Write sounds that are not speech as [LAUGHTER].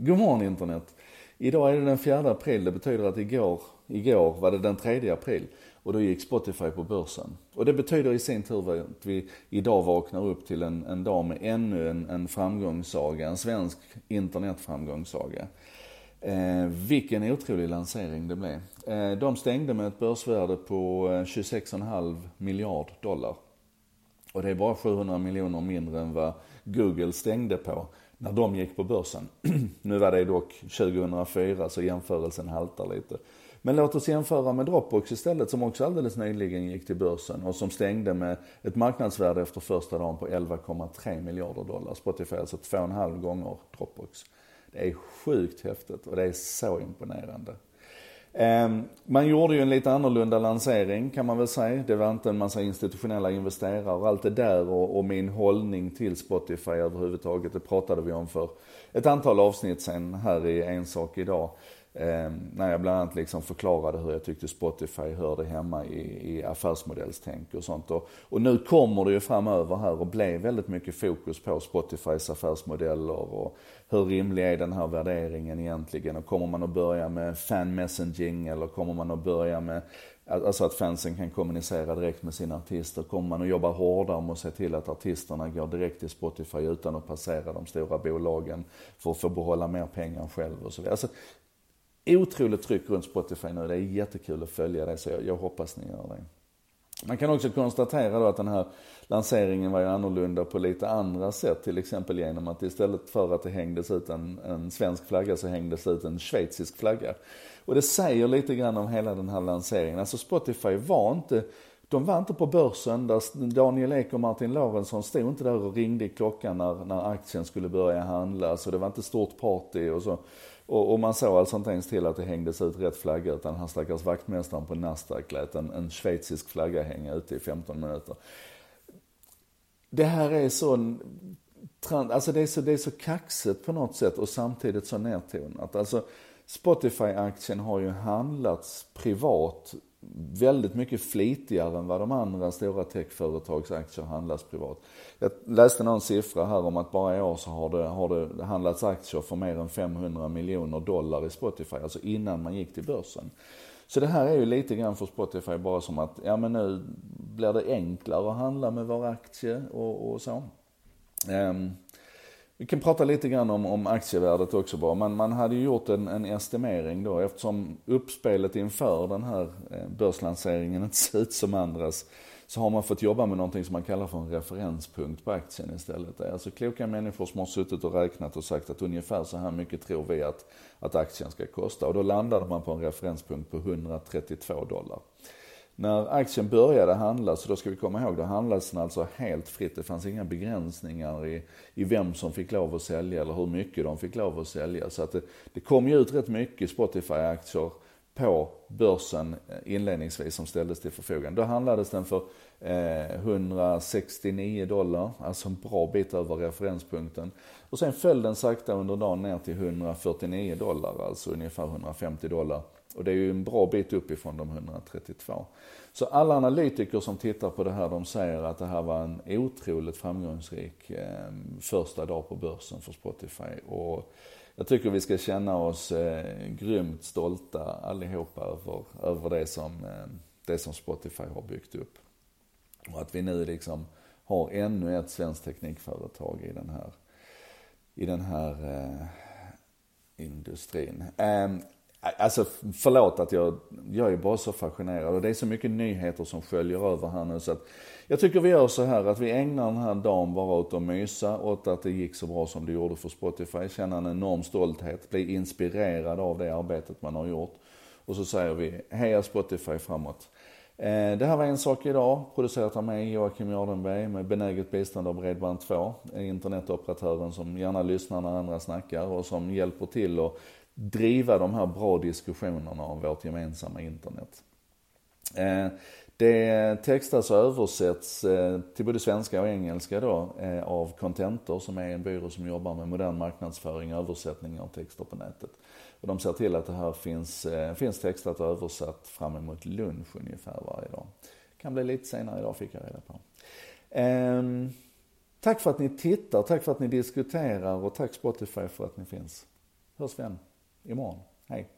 God morgon internet. Idag är det den 4 april, det betyder att igår, igår var det den 3 april. Och då gick Spotify på börsen. Och det betyder i sin tur att vi idag vaknar upp till en, en dag med ännu en, en framgångssaga, en svensk internetframgångssaga. Eh, vilken otrolig lansering det blev. Eh, de stängde med ett börsvärde på eh, 26,5 miljard dollar. Och det är bara 700 miljoner mindre än vad Google stängde på när de gick på börsen. [CLEARS THROAT] nu var det dock 2004 så jämförelsen haltar lite. Men låt oss jämföra med Dropbox istället som också alldeles nyligen gick till börsen och som stängde med ett marknadsvärde efter första dagen på 11,3 miljarder dollar. Spotify alltså två och en halv gånger Dropbox. Det är sjukt häftigt och det är så imponerande. Ehm, man gjorde ju en lite annorlunda lansering kan man väl säga. Det var inte en massa institutionella investerare och allt det där och, och min hållning till Spotify överhuvudtaget. Det pratade vi om för ett antal avsnitt sen här i En sak idag. Eh, när jag bland annat liksom förklarade hur jag tyckte Spotify hörde hemma i, i affärsmodellstänk och sånt. Och, och, nu kommer det ju framöver här och blev väldigt mycket fokus på Spotifys affärsmodeller och hur rimlig är den här värderingen egentligen? Och kommer man att börja med fan messaging eller kommer man att börja med Alltså att fansen kan kommunicera direkt med sina artister. Kommer man att jobba hårdare med att se till att artisterna går direkt till Spotify utan att passera de stora bolagen för att få behålla mer pengar själv och så vidare. Alltså, otroligt tryck runt Spotify nu. Det är jättekul att följa det så jag, jag hoppas ni gör det. Man kan också konstatera då att den här lanseringen var ju annorlunda på lite andra sätt. Till exempel genom att istället för att det hängdes ut en, en svensk flagga så hängdes ut en schweizisk flagga. Och det säger lite grann om hela den här lanseringen. Alltså Spotify var inte de var inte på börsen där Daniel Ek och Martin Lorentzon stod inte där och ringde i klockan när, när aktien skulle börja handlas och det var inte stort party och så. Och, och man såg alltså inte ens till att det hängdes ut rätt flagga utan han stackars vaktmästaren på Nasdaq lät en, en schweizisk flagga hänga ute i 15 minuter. Det här är så, alltså det är så, det är så kaxigt på något sätt och samtidigt så nedtonat. Alltså Spotify-aktien har ju handlats privat väldigt mycket flitigare än vad de andra stora techföretags aktier handlas privat. Jag läste någon siffra här om att bara i år så har det, har det handlats aktier för mer än 500 miljoner dollar i Spotify, alltså innan man gick till börsen. Så det här är ju lite grann för Spotify bara som att, ja men nu blir det enklare att handla med vår aktie och, och så. Um, vi kan prata lite grann om, om aktievärdet också bara. Man, man hade ju gjort en, en estimering då eftersom uppspelet inför den här eh, börslanseringen inte ser ut som andras. Så har man fått jobba med någonting som man kallar för en referenspunkt på aktien istället. Det är alltså kloka människor som har suttit och räknat och sagt att ungefär så här mycket tror vi att, att aktien ska kosta. Och då landade man på en referenspunkt på 132 dollar. När aktien började handlas, och då ska vi komma ihåg, då handlades den alltså helt fritt. Det fanns inga begränsningar i, i vem som fick lov att sälja eller hur mycket de fick lov att sälja. Så att det, det kom ju ut rätt mycket Spotify-aktier på börsen eh, inledningsvis som ställdes till förfogande. Då handlades den för eh, 169 dollar, alltså en bra bit över referenspunkten. Och sen föll den sakta under dagen ner till 149 dollar, alltså ungefär 150 dollar och det är ju en bra bit uppifrån de 132. Så alla analytiker som tittar på det här, de säger att det här var en otroligt framgångsrik eh, första dag på börsen för Spotify. Och jag tycker vi ska känna oss eh, grymt stolta allihopa över, över det, som, eh, det som Spotify har byggt upp. Och att vi nu liksom har ännu ett svenskt teknikföretag i den här, i den här eh, industrin. Ehm, Alltså förlåt att jag, jag är bara så fascinerad och det är så mycket nyheter som sköljer över här nu så att jag tycker vi gör så här att vi ägnar den här dagen bara åt att mysa, åt att det gick så bra som det gjorde för Spotify, känna en enorm stolthet, bli inspirerad av det arbetet man har gjort. Och så säger vi, heja Spotify framåt. Eh, det här var En sak idag, producerat av mig Joakim Jardenberg med benäget bistånd av Bredband2, internetoperatören som gärna lyssnar när andra snackar och som hjälper till att driva de här bra diskussionerna om vårt gemensamma internet. Eh, det textas och översätts eh, till både svenska och engelska då eh, av Contentor som är en byrå som jobbar med modern marknadsföring och översättning av texter på nätet. Och de ser till att det här finns, finns textat och översatt fram emot lunch ungefär varje dag. Kan bli lite senare idag fick jag reda på. Ehm, tack för att ni tittar, tack för att ni diskuterar och tack Spotify för att ni finns. hörs vi igen imorgon. Hej!